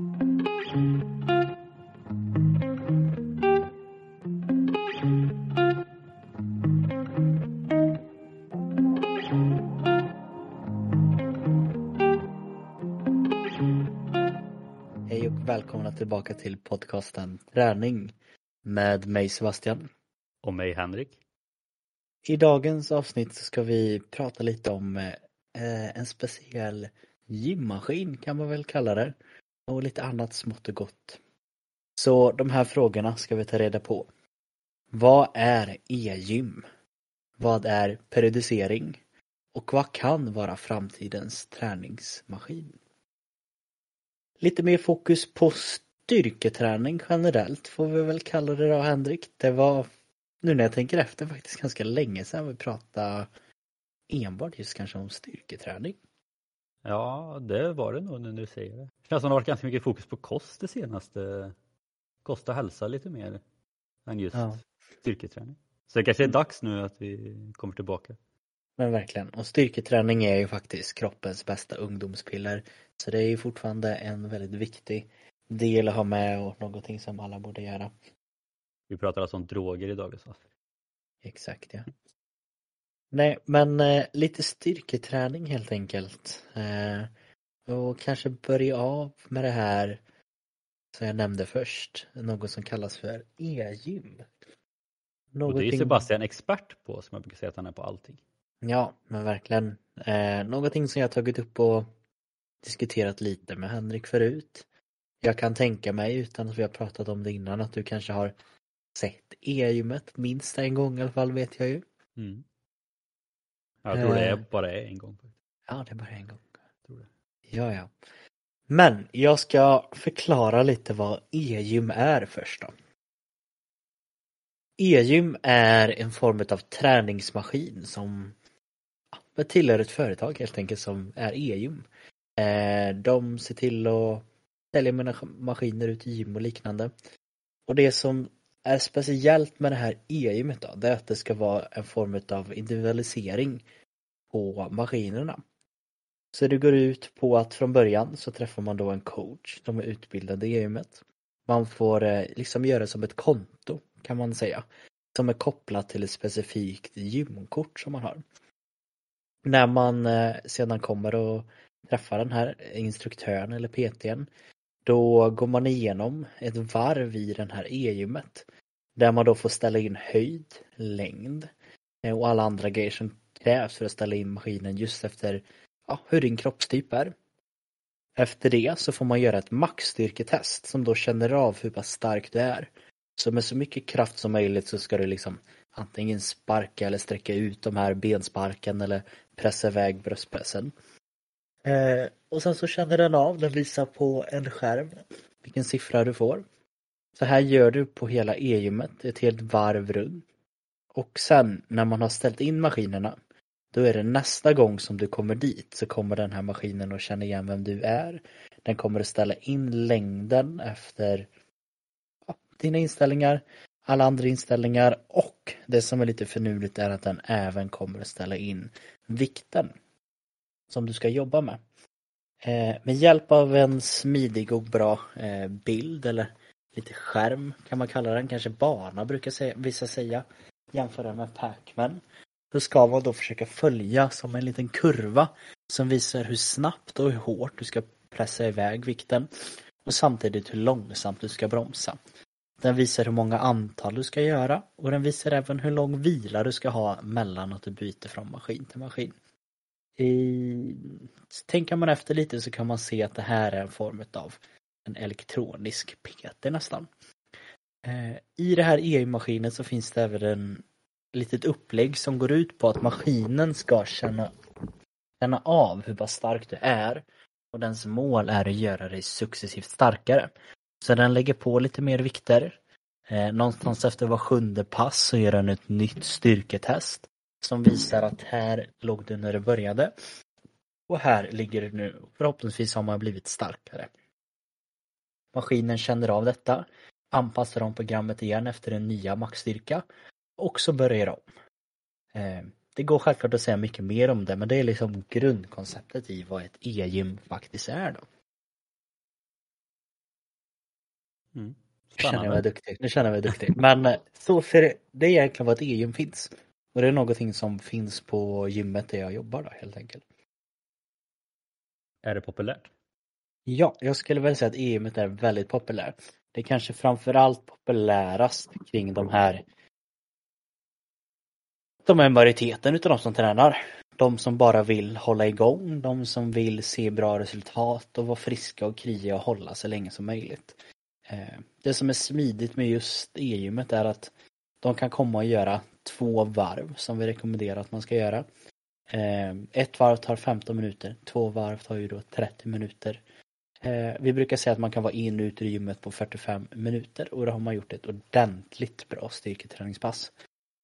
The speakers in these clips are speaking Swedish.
Hej och välkomna tillbaka till podcasten Träning med mig Sebastian. Och mig Henrik. I dagens avsnitt ska vi prata lite om eh, en speciell gymmaskin kan man väl kalla det. Och lite annat smått och gott. Så de här frågorna ska vi ta reda på. Vad är e-gym? Vad är periodisering? Och vad kan vara framtidens träningsmaskin? Lite mer fokus på styrketräning generellt får vi väl kalla det då Henrik. Det var, nu när jag tänker efter, faktiskt ganska länge sedan vi pratade enbart just kanske om styrketräning. Ja, det var det nog när du säger det. Känns som det har varit ganska mycket fokus på kost det senaste. Kost och hälsa lite mer än just Ja. styrketräning. Så det kanske är dags nu att vi kommer tillbaka. Men verkligen, och styrketräning är ju faktiskt kroppens bästa ungdomspiller. Så det är ju fortfarande en väldigt viktig del att ha med och någonting som alla borde göra. Vi pratar alltså om droger i dagens avsnitt. Exakt ja. Nej, men eh, lite styrketräning helt enkelt. Eh, och kanske börja av med det här som jag nämnde först. Något som kallas för e-gym. Och det är Sebastian expert på som jag brukar säga att han är på allting. Ja, men verkligen. Eh, någonting som jag tagit upp och diskuterat lite med Henrik förut. Jag kan tänka mig, utan att vi har pratat om det innan, att du kanske har sett e-gymmet minst en gång i alla fall vet jag ju. Mm. Jag tror det är Eh. bara en gång. Ja, det är bara en gång. Ja, ja. Men jag ska förklara lite vad e-gym är först då. E-gym är en form av träningsmaskin som ja, tillhör ett företag helt enkelt som är e-gym. Eh, De ser till att sälja mina maskiner ut i gym och liknande. Och det som är speciellt med det här e-gymmet då, det är att det ska vara en form av individualisering på maskinerna. Så det går ut på att från början så träffar man då en coach som är utbildad i gymmet. Man får eh, liksom göra som ett konto kan man säga. Som är kopplat till ett specifikt gymkort som man har. När man eh, sedan kommer och träffar den här instruktören eller PTn då går man igenom ett varv i den här e-gymmet. Där man då får ställa in höjd, längd eh, och alla andra grejer som krävs för att ställa in maskinen just efter ja, hur din kroppstyp är. Efter det så får man göra ett maxstyrketest som då känner av hur pass stark du är. Så med så mycket kraft som möjligt så ska du liksom antingen sparka eller sträcka ut de här bensparken eller pressa iväg bröstpressen. Eh, och sen så känner den av, den visar på en skärm vilken siffra du får. Så här gör du på hela e-gymmet, ett helt varv runt. Och sen när man har ställt in maskinerna då är det nästa gång som du kommer dit så kommer den här maskinen att känna igen vem du är. Den kommer att ställa in längden efter ja, dina inställningar, alla andra inställningar och det som är lite finurligt är att den även kommer att ställa in vikten som du ska jobba med. Eh, med hjälp av en smidig och bra eh, bild eller lite skärm kan man kalla den, kanske bana brukar säga, vissa säga, jämföra med Pacman så ska man då försöka följa som en liten kurva som visar hur snabbt och hur hårt du ska pressa iväg vikten och samtidigt hur långsamt du ska bromsa. Den visar hur många antal du ska göra och den visar även hur lång vila du ska ha mellan att du byter från maskin till maskin. I... Tänker man efter lite så kan man se att det här är en form av en elektronisk PT nästan. Eh, I det här EU-maskinen så finns det även en litet upplägg som går ut på att maskinen ska känna, känna av hur pass stark du är och dens mål är att göra dig successivt starkare. Så den lägger på lite mer vikter. Eh, någonstans efter var sjunde pass så gör den ett nytt styrketest som visar att här låg du när du började och här ligger du nu. Förhoppningsvis har man blivit starkare. Maskinen känner av detta, anpassar om programmet igen efter den nya maxstyrka och så börjar om. Eh, det går självklart att säga mycket mer om det men det är liksom grundkonceptet i vad ett e-gym faktiskt är då. Mm. Nu känner jag mig duktig. Nu känner jag mig duktig. Men eh, så ser det, det är egentligen vad ett e-gym finns. Och det är någonting som finns på gymmet där jag jobbar då helt enkelt. Är det populärt? Ja, jag skulle väl säga att e-gymmet är väldigt populärt. Det är kanske framförallt populärast kring de här de är majoriteten utav de som tränar. De som bara vill hålla igång, de som vill se bra resultat och vara friska och krya och hålla så länge som möjligt. Eh, det som är smidigt med just e-gymmet är att de kan komma och göra två varv som vi rekommenderar att man ska göra. Eh, ett varv tar 15 minuter, två varv tar ju då 30 minuter. Eh, vi brukar säga att man kan vara in och ut ur gymmet på 45 minuter och då har man gjort ett ordentligt bra styrketräningspass.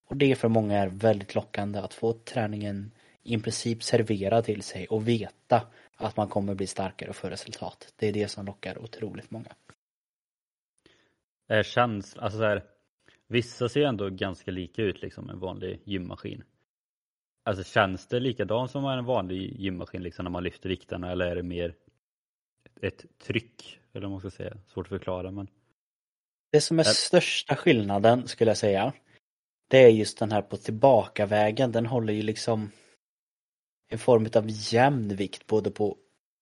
Och det för många är väldigt lockande att få träningen i princip serverad till sig och veta att man kommer bli starkare och få resultat. Det är det som lockar otroligt många. Är käns alltså så här, vissa ser ändå ganska lika ut liksom en vanlig gymmaskin. Alltså känns det likadant som en vanlig gymmaskin liksom när man lyfter vikterna eller är det mer ett tryck? Eller vad man ska säga, svårt att förklara men. Det som är största skillnaden skulle jag säga det är just den här på tillbakavägen. Den håller ju liksom en form av jämn vikt både på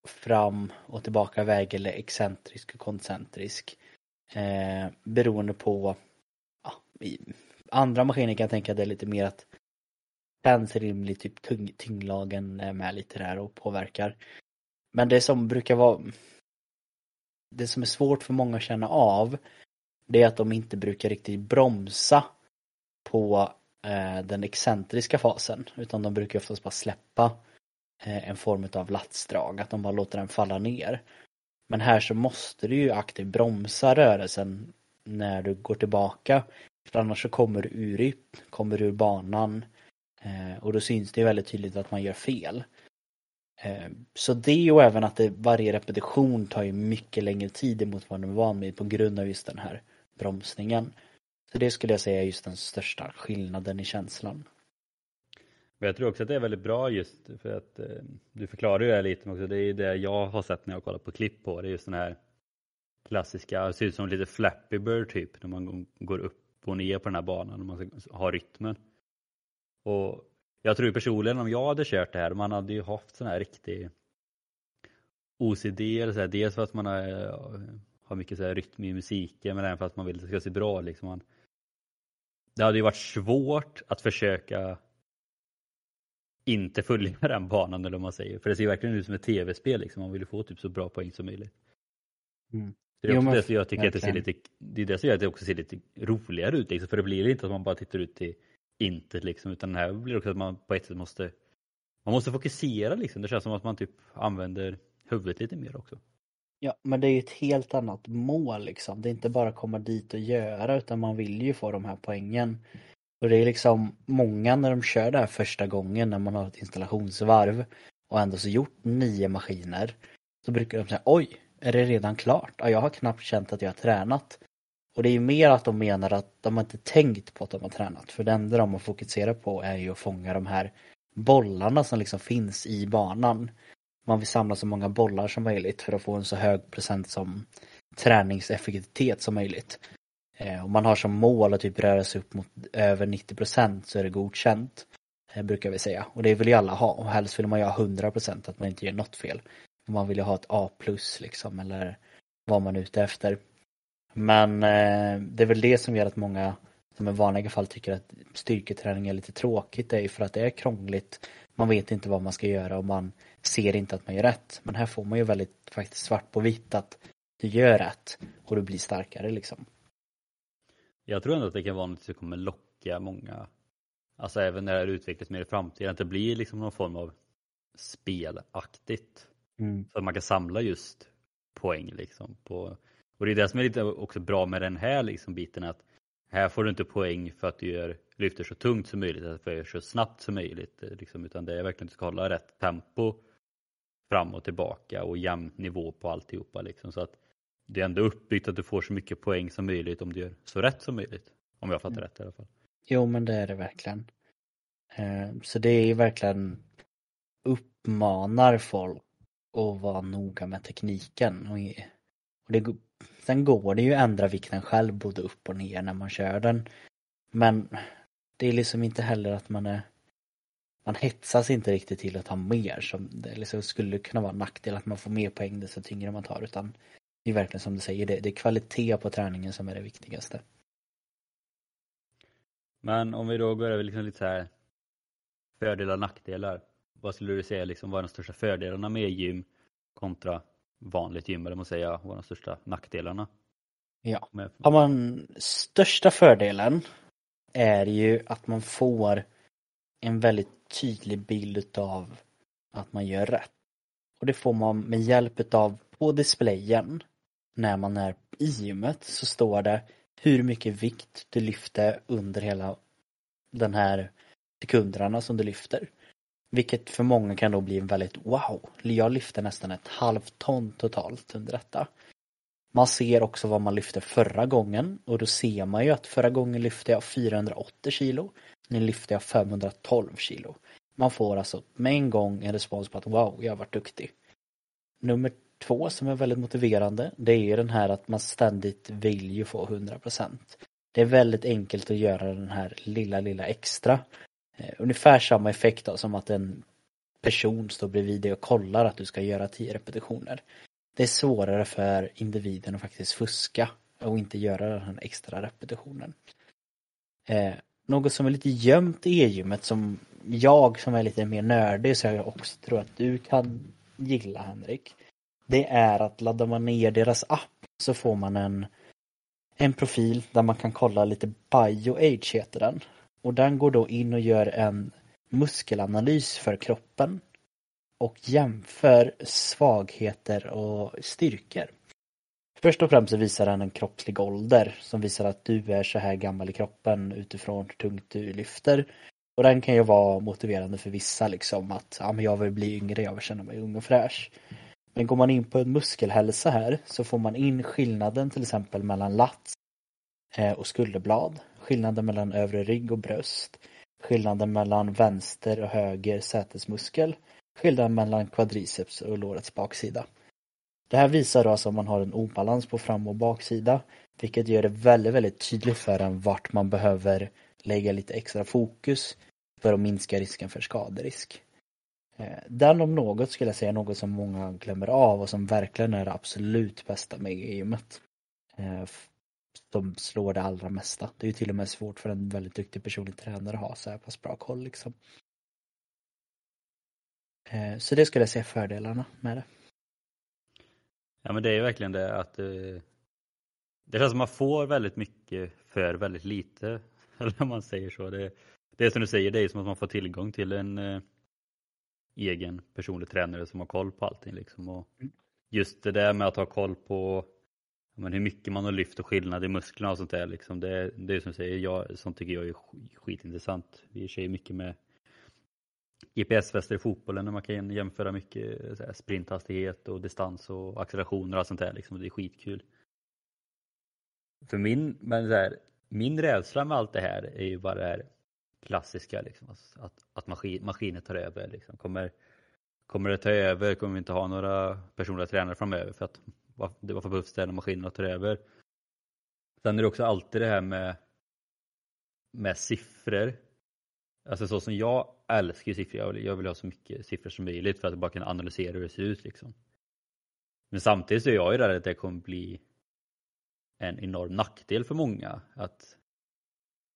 fram och tillbaka väg eller excentrisk och koncentrisk. Eh, beroende på ja, i andra maskiner kan jag tänka det är lite mer att känns rimligt, typ tyng, tyngdlagen är med lite där och påverkar. Men det som brukar vara det som är svårt för många att känna av det är att de inte brukar riktigt bromsa på eh, den excentriska fasen utan de brukar oftast bara släppa eh, en form av latsdrag, att de bara låter den falla ner. Men här så måste du ju aktivt bromsa rörelsen när du går tillbaka för annars så kommer du ur rytm, kommer ur banan eh, och då syns det väldigt tydligt att man gör fel. Eh, så det och även att det, varje repetition tar ju mycket längre tid emot vad man är van vid på grund av just den här bromsningen. Så det skulle jag säga är just den största skillnaden i känslan. Men jag tror också att det är väldigt bra just för att eh, du förklarar ju det här lite men också det är det jag har sett när jag kollar på klipp på det är just den här klassiska, det ser ut som lite Flappy Bird typ när man går upp och ner på den här banan och man ska ha rytmen. Och jag tror personligen om jag hade kört det här, man hade ju haft sån här riktig OCD eller så här, dels för att man har, eh, har mycket så här rytm i musiken men även för att man vill att det ska se bra liksom. Man, det hade ju varit svårt att försöka inte följa den banan eller vad man säger. För det ser ju verkligen ut som ett tv-spel liksom. Man vill ju få typ så bra poäng som möjligt. Mm. Det är också det som jag tycker att det ser verkligen. lite, det är det som gör att det också ser lite roligare ut liksom. För det blir inte att man bara tittar ut till intet liksom. Utan det här blir också att man på ett sätt måste, man måste fokusera liksom. Det känns som att man typ använder huvudet lite mer också. Ja, men det är ju ett helt annat mål liksom. Det är inte bara komma dit och göra utan man vill ju få de här poängen. Och det är liksom många när de kör det här första gången när man har ett installationsvarv och ändå så gjort nio maskiner. Så brukar de säga oj, är det redan klart? Ja, jag har knappt känt att jag har tränat. Och det är ju mer att de menar att de har inte tänkt på att de har tränat. För det enda de har fokuserat på är ju att fånga de här bollarna som liksom finns i banan. Man vill samla så många bollar som möjligt för att få en så hög procent som träningseffektivitet som möjligt. Eh, om man har som mål att typ röra sig upp mot över 90 procent så är det godkänt. Eh, brukar vi säga. Och det vill ju alla ha. Och helst vill man ju ha 100 procent att man inte gör något fel. Man vill ju ha ett A plus liksom eller vad man är ute efter. Men eh, det är väl det som gör att många som i vanliga fall tycker att styrketräning är lite tråkigt. Det är ju för att det är krångligt. Man vet inte vad man ska göra och man ser inte att man gör rätt. Men här får man ju väldigt faktiskt svart på vitt att du gör rätt och du blir starkare liksom. Jag tror ändå att det kan vara något som kommer locka många, alltså även när det här utvecklas mer i framtiden, att det blir liksom någon form av spelaktigt. Mm. Så att man kan samla just poäng liksom. På, och det är det som är lite också bra med den här liksom biten att här får du inte poäng för att du gör, lyfter så tungt som möjligt, att du gör så snabbt som möjligt. Liksom, utan det är verkligen att du ska hålla rätt tempo fram och tillbaka och jämn nivå på alltihopa. Liksom, så att det är ändå uppbyggt att du får så mycket poäng som möjligt om du gör så rätt som möjligt. Om jag fattar Mm. rätt i alla fall. Jo men det är det verkligen. Eh, Så det är ju verkligen uppmanar folk att vara noga med tekniken. Och det, Sen går det ju att ändra vikten själv både upp och ner när man kör den. Men det är liksom inte heller att man är man hetsas inte riktigt till att ta mer som det liksom skulle kunna vara en nackdel att man får mer poäng desto tyngre man tar utan det är verkligen som du säger, det, det är kvalitet på träningen som är det viktigaste. Men om vi då går över liksom lite så här fördelar och nackdelar. Vad skulle du säga liksom var de största fördelarna med gym kontra vanligt gym eller man säga, vad är de största nackdelarna? Ja, har man största fördelen är ju att man får en väldigt tydlig bild av att man gör rätt. Och det får man med hjälp av på displayen när man är i gymmet så står det hur mycket vikt du lyfter under hela den här sekunderna som du lyfter. Vilket för många kan då bli en väldigt wow, jag lyfter nästan ett halvt ton totalt under detta. Man ser också vad man lyfte förra gången och då ser man ju att förra gången lyfte jag 480 kilo. Nu lyfter jag 512 kilo. Man får alltså med en gång en respons på att wow, jag har varit duktig. Nummer två som är väldigt motiverande, det är ju den här att man ständigt vill ju få 100%. Det är väldigt enkelt att göra den här lilla, lilla extra. Eh, ungefär samma effekt då, som att en person står bredvid dig och kollar att du ska göra 10 repetitioner. Det är svårare för individen att faktiskt fuska och inte göra den här extra repetitionen. Eh, något som är lite gömt i e-gymmet som jag som är lite mer nördig så jag också tror att du kan gilla Henrik. Det är att laddar man ner deras app så får man en en profil där man kan kolla lite BioAge heter den. Och den går då in och gör en muskelanalys för kroppen och jämför svagheter och styrkor. Först och främst så visar den en kroppslig ålder som visar att du är så här gammal i kroppen utifrån hur tungt du lyfter. Och den kan ju vara motiverande för vissa liksom att ja, men jag vill bli yngre, jag vill känna mig ung och fräsch. Men går man in på en muskelhälsa här så får man in skillnaden till exempel mellan lats eh, och skulderblad, skillnaden mellan övre rygg och bröst, skillnaden mellan vänster och höger sätesmuskel, skillnaden mellan quadriceps och lårets baksida. Det här visar då alltså om man har en obalans på fram och baksida, vilket gör det väldigt, väldigt tydligt för en vart man behöver lägga lite extra fokus för att minska risken för skaderisk. Eh, den om något skulle jag säga är något som många glömmer av och som verkligen är det absolut bästa med gymmet. Eh, som slår det allra mesta. Det är ju till och med svårt för en väldigt duktig personlig tränare att ha så här pass bra koll liksom. Eh, så det skulle jag säga fördelarna med det. Ja men det är ju verkligen det att det känns som man får väldigt mycket för väldigt lite. Eller om man säger så. Det, det är som du säger, det är som att man får tillgång till en egen personlig tränare som har koll på allting. Liksom. Och mm. just det där med att ha koll på men, hur mycket man har lyft och skillnad i musklerna och sånt där. Liksom. Det, det är som jag säger, jag, sånt tycker jag är skitintressant. Vi kör ju mycket med GPS-väster i fotbollen när man kan jämföra mycket här, sprinthastighet och distans och accelerationer och sånt där. Liksom. Det är skitkul. För min, men så här, min rädsla med allt det här är ju bara det här klassiska, liksom, att, att maskin, maskiner tar över. Liksom. Kommer, kommer det ta över kommer vi inte ha några personliga tränare framöver för att det var för behövs det när maskinerna tar över. Sen är det också alltid det här med, med siffror. Alltså så som jag älskar ju siffror, jag vill, jag vill ha så mycket siffror som möjligt för att bara kunna analysera hur det ser ut. Liksom. Men samtidigt så är jag ju rädd att det kommer bli en enorm nackdel för många. Att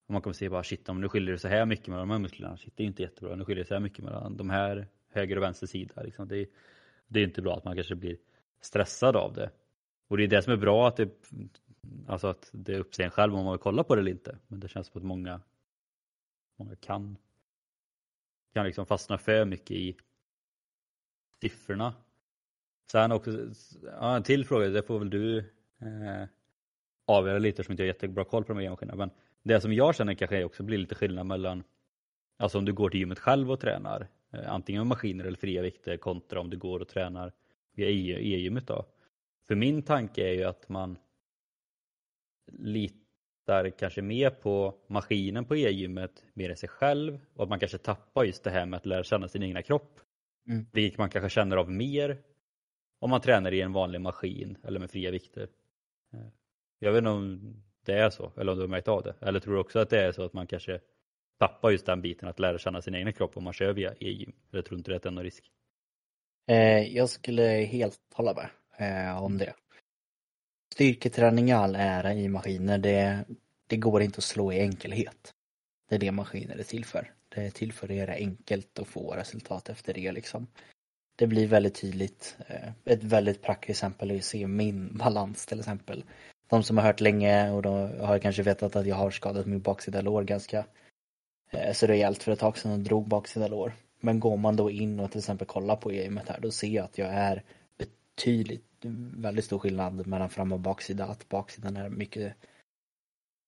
man kommer se bara shit, om nu skiljer det så här mycket mellan de här musklerna. Shit, det är inte jättebra. Nu skiljer det så här mycket mellan de här höger och vänster sida. Liksom. Det, är, det är inte bra att man kanske blir stressad av det. Och det är det som är bra att det, alltså att det är upp till en själv om man vill kolla på det eller inte. Men det känns som att många, många kan, kan liksom fastna för mycket i siffrorna. Sen också, ja, en till fråga, det får väl du eh, avgöra lite som inte har jättebra koll på de här maskinerna. Men det som jag känner kanske också blir lite skillnad mellan Alltså om du går till gymmet själv och tränar eh, antingen med maskiner eller fria vikter kontra om du går och tränar via e- e-gymmet då. För min tanke är ju att man litar kanske mer på maskinen på e-gymmet mer än sig själv och att man kanske tappar just det här med att lära känna sin egna kropp. Mm. Vilket man kanske känner av mer om man tränar i en vanlig maskin eller med fria vikter. Eh, jag vet inte om det är så, eller om du har märkt av det. Eller tror du också att det är så att man kanske tappar just den biten att lära känna sin egen kropp om man kör via e-gym? Eller tror du inte det är någon risk? Eh, jag skulle helt hålla med eh, om det. Styrketräning i all ära i maskiner, det, det går inte att slå i enkelhet. Det är det maskiner är till för. Det är till för att göra enkelt och få resultat efter det liksom. Det blir väldigt tydligt. Eh, ett väldigt praktiskt exempel är att se min balans till exempel. De som har hört länge och då har kanske vetat att jag har skadat min baksida lår ganska eh, så rejält för ett tag sedan och drog baksida lår. Men går man då in och till exempel kollar på gamet här då ser jag att jag är betydligt, väldigt stor skillnad mellan fram och baksida. Att baksidan är mycket,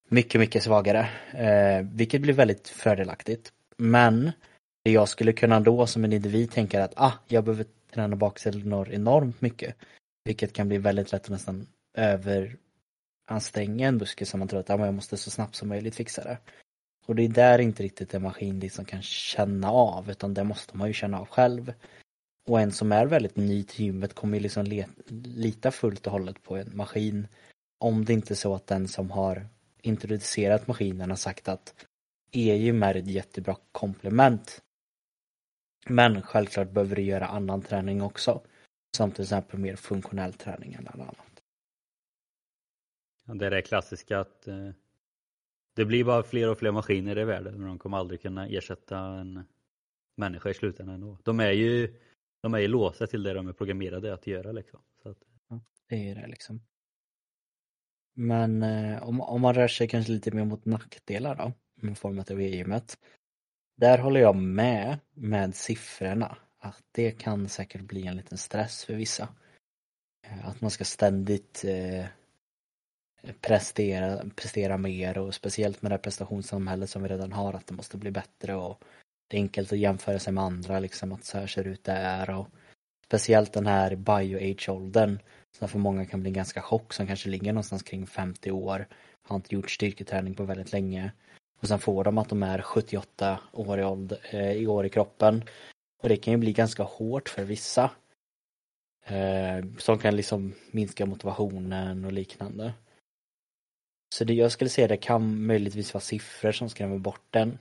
mycket, mycket svagare. Eh, vilket blir väldigt fördelaktigt. Men det jag skulle kunna då som en individ tänka att ah, jag behöver träna baksidor enormt mycket. Vilket kan bli väldigt lätt att nästan överanstränga en muskel som man tror att ah, jag måste så snabbt som möjligt fixa det. Och det är där inte riktigt en maskin liksom kan känna av utan det måste man ju känna av själv. Och en som är väldigt ny till gymmet kommer ju liksom lita fullt och hållet på en maskin. Om det inte är så att den som har introducerat maskinen har sagt att e-gym är ett jättebra komplement. Men självklart behöver du göra annan träning också. Som till exempel mer funktionell träning eller annat. Ja, det är det klassiska att eh, det blir bara fler och fler maskiner i världen men de kommer aldrig kunna ersätta en människa i slutändan. De är ju de är ju låsta till det de är programmerade att göra liksom. Så att... ja, det är det liksom. Men eh, om, om man rör sig kanske lite mer mot nackdelar då, med format av e-gymmet. Där håller jag med med siffrorna. Att det kan säkert bli en liten stress för vissa. Eh, att man ska ständigt eh, prestera, prestera mer och speciellt med det prestationssamhället som vi redan har att det måste bli bättre och det är enkelt att jämföra sig med andra liksom att så här ser ut det är och speciellt den här bio-age-åldern som för många kan bli ganska chock som kanske ligger någonstans kring 50 år. Har inte gjort styrketräning på väldigt länge. Och sen får de att de är 78 år i, ålder, eh, i år i kroppen. Och det kan ju bli ganska hårt för vissa. Eh, som kan liksom minska motivationen och liknande. Så det jag skulle säga det kan möjligtvis vara siffror som skrämmer bort den.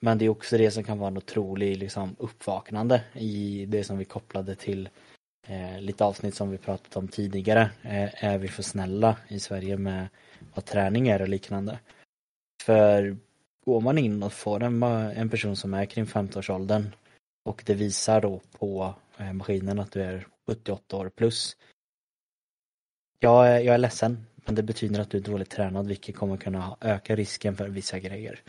Men det är också det som kan vara en otrolig liksom, uppvaknande i det som vi kopplade till eh, lite avsnitt som vi pratat om tidigare. Eh, är vi för snälla i Sverige med vad träning är och liknande? För går man in och får en, en person som är kring 50-årsåldern och det visar då på eh, maskinen att du är 78 år plus. Jag, jag är ledsen, men det betyder att du är dåligt tränad vilket kommer kunna öka risken för vissa grejer.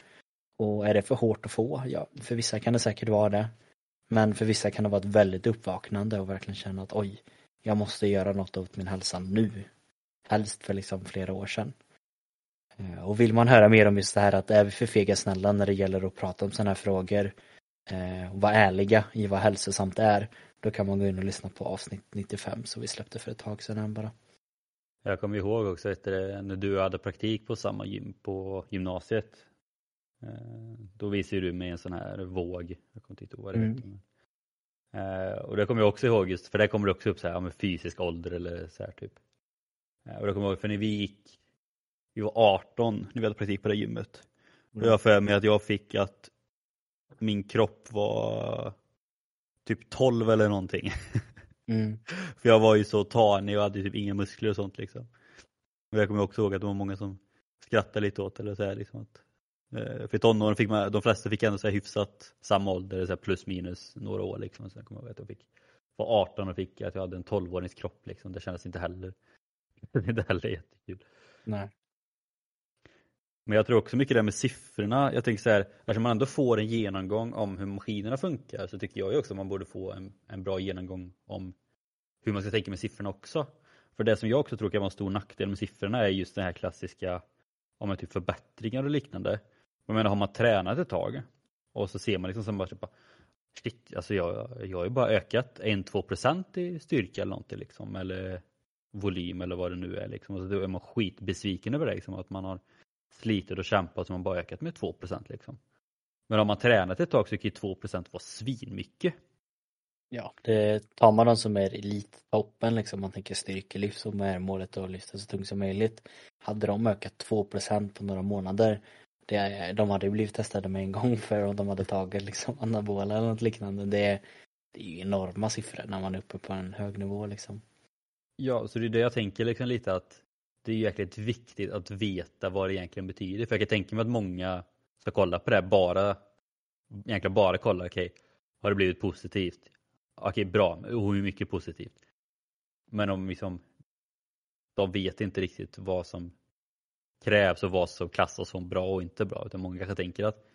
Och är det för hårt att få? Ja, för vissa kan det säkert vara det. Men för vissa kan det vara ett väldigt uppvaknande och verkligen känna att oj, jag måste göra något åt min hälsa nu. Helst för liksom flera år sedan. Eh, och vill man höra mer om just det här att är vi för fega snälla när det gäller att prata om sådana här frågor eh, och vara ärliga i vad hälsosamt är, då kan man gå in och lyssna på avsnitt 95 som vi släppte för ett tag sedan bara. Jag kommer ihåg också efter när du hade praktik på samma gym på gymnasiet då visar du mig en sån här våg, jag kommer inte ihåg vad det mm. heter. Eh, och det kommer jag också ihåg just för där kommer det också upp så här, med fysisk ålder eller så här typ. Eh, och det kommer jag ihåg för när vi gick, vi var 18 när vi hade praktik på det gymmet. Mm. Då jag för mig att jag fick att min kropp var typ 12 eller någonting. Mm. för jag var ju så tanig och hade typ inga muskler och sånt liksom. Och jag kommer också ihåg att det var många som skrattade lite åt eller så här, liksom att Eh, för i tonåren fick man, de flesta fick ändå så hyfsat samma ålder, så plus minus några år liksom. Sen kommer jag ihåg att jag fick, var 18 och fick att jag hade en 12-årings kropp liksom. Det kändes inte heller, inte heller jättekul. Nej. Men jag tror också mycket det med siffrorna. Jag tänker så här, eftersom man ändå får en genomgång om hur maskinerna funkar så tycker jag ju också att man borde få en, en bra genomgång om hur man ska tänka med siffrorna också. För det som jag också tror kan vara en stor nackdel med siffrorna är just den här klassiska om typ förbättringar och liknande. Jag menar har man tränat ett tag och så ser man liksom som bara typ, shit, alltså jag, jag har ju bara ökat 1-2% i styrka eller någonting liksom eller volym eller vad det nu är liksom. Och så då är man skitbesviken över det liksom, att man har slitit och kämpat så man bara ökat med 2% liksom. Men om man tränat ett tag så kan ju 2% vara svinmycket. Ja, det tar man de som är elittoppen liksom, man tänker styrkelyft som är målet att lyfta så tungt som möjligt. Hade de ökat 2% på några månader, det, de hade ju blivit testade med en gång för om de hade tagit liksom anabola eller något liknande. Det, det är ju enorma siffror när man är uppe på en hög nivå liksom. Ja, så det är det jag tänker liksom lite att det är jäkligt viktigt att veta vad det egentligen betyder. För jag kan tänka mig att många ska kolla på det här bara, egentligen bara kolla, okej, okay, har det blivit positivt? Okej, okay, bra, och hur mycket positivt? Men om liksom, de vet inte riktigt vad som krävs och vad som klassas som bra och inte bra. Utan många kanske tänker att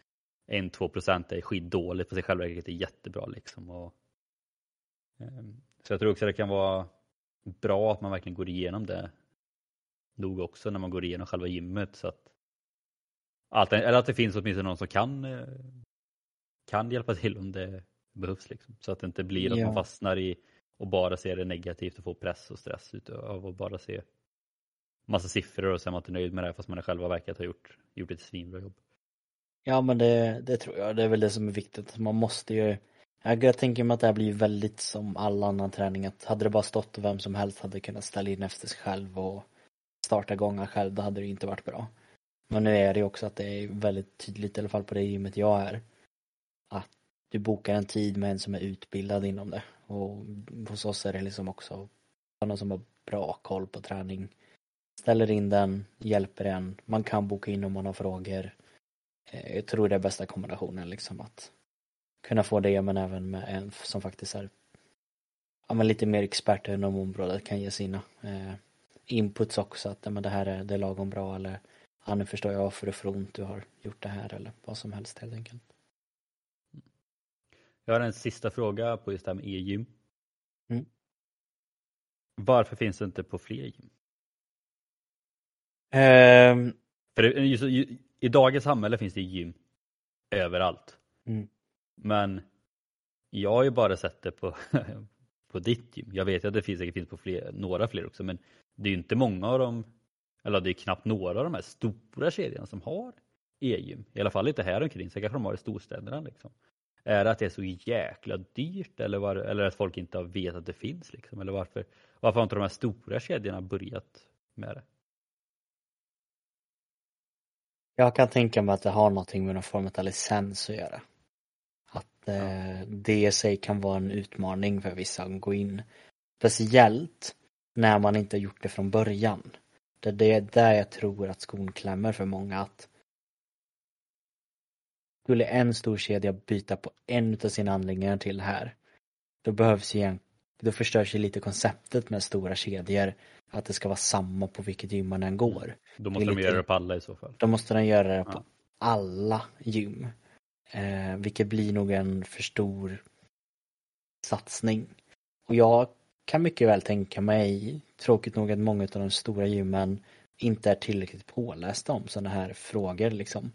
1-2% är skitdåligt för sig själva är jättebra liksom. Och, eh, så jag tror också det kan vara bra att man verkligen går igenom det nog också när man går igenom själva gymmet så att allt, eller att det finns åtminstone någon som kan eh, kan hjälpa till om det behövs liksom. Så att det inte blir att ja. man fastnar i och bara ser det negativt och får press och stress av att bara se massa siffror och så är man inte nöjd med det fast man själva verkat ha gjort, gjort ett svinbra jobb. Ja men det, det tror jag, det är väl det som är viktigt. Man måste ju jag tänker mig att det här blir väldigt som all annan träning att hade det bara stått och vem som helst hade kunnat ställa in efter sig själv och starta gångar själv då hade det inte varit bra. Men nu är det ju också att det är väldigt tydligt i alla fall på det gymmet jag är att du bokar en tid med en som är utbildad inom det och hos oss är det liksom också någon som har bra koll på träning ställer in den, hjälper en, man kan boka in om man har frågor. Eh, jag tror det är bästa kombinationen liksom att kunna få det men även med en som faktiskt är ja, men lite mer expert inom området kan ge sina eh, inputs också att men det här är, det är lagom bra eller ja, nu förstår jag varför det får ont du har gjort det här eller vad som helst helt enkelt. Jag har en sista fråga på just det här med e-gym. Mm. Varför finns det inte på fler gym? Um, För just, I dagens samhälle finns det gym överallt. Mm. Men jag har ju bara sett det på, på ditt gym. Jag vet att det finns, det finns på fler, några fler också men det är ju inte många av dem, eller det är knappt några av de här stora kedjorna som har e-gym. I alla fall inte här omkring, så kanske de har i storstäderna. Liksom. Är det att det är så jäkla dyrt eller, var, eller att folk inte vet att det finns? Liksom? Eller varför, varför har inte de här stora kedjorna börjat med det? Jag kan tänka mig att det har någonting med någon form av licens att göra. Att eh, det i sig kan vara en utmaning för vissa att gå in. Speciellt när man inte gjort det från början. Det är där jag tror att skon klämmer för många att skulle en stor kedja byta på en av sina anläggningar till här då behövs ju en, då förstörs ju lite konceptet med stora kedjor att det ska vara samma på vilket gym man än går. Då måste de lite, göra det på alla i så fall. Då måste de göra det på alla gym. Eh, vilket blir nog en för stor satsning. Och jag kan mycket väl tänka mig, tråkigt nog att många av de stora gymmen inte är tillräckligt pålästa om sådana här frågor liksom.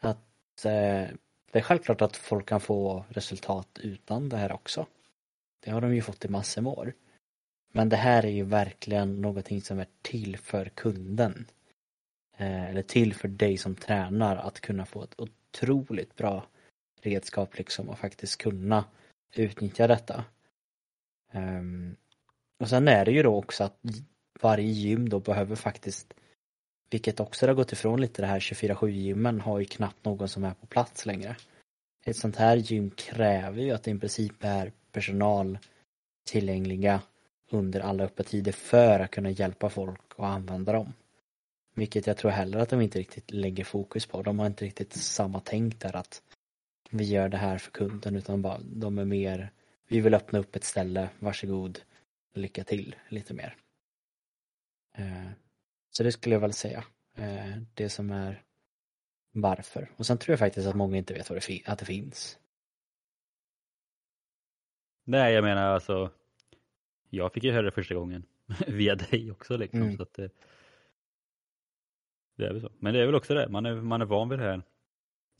Att eh, det är självklart att folk kan få resultat utan det här också. Det har de ju fått i massor med år. Men det här är ju verkligen någonting som är till för kunden. Eh, eller till för dig som tränar att kunna få ett otroligt bra redskap liksom och faktiskt kunna utnyttja detta. Ehm, och sen är det ju då också att varje gym då behöver faktiskt vilket också har gått ifrån lite det här 24-7 gymmen har ju knappt någon som är på plats längre. Ett sånt här gym kräver ju att det i princip är personal tillgängliga under alla öppettider för att kunna hjälpa folk och använda dem. Vilket jag tror heller att de inte riktigt lägger fokus på. De har inte riktigt samma tänk där att vi gör det här för kunden utan bara de är mer vi vill öppna upp ett ställe, varsågod, lycka till lite mer. Eh, så det skulle jag väl säga. Eh, det som är varför. Och sen tror jag faktiskt att många inte vet vad det att det finns. Nej, jag menar alltså jag fick ju höra det första gången via dig också liksom. Mm. Så att det, det är väl så. Men det är väl också det, man är, man är van vid det här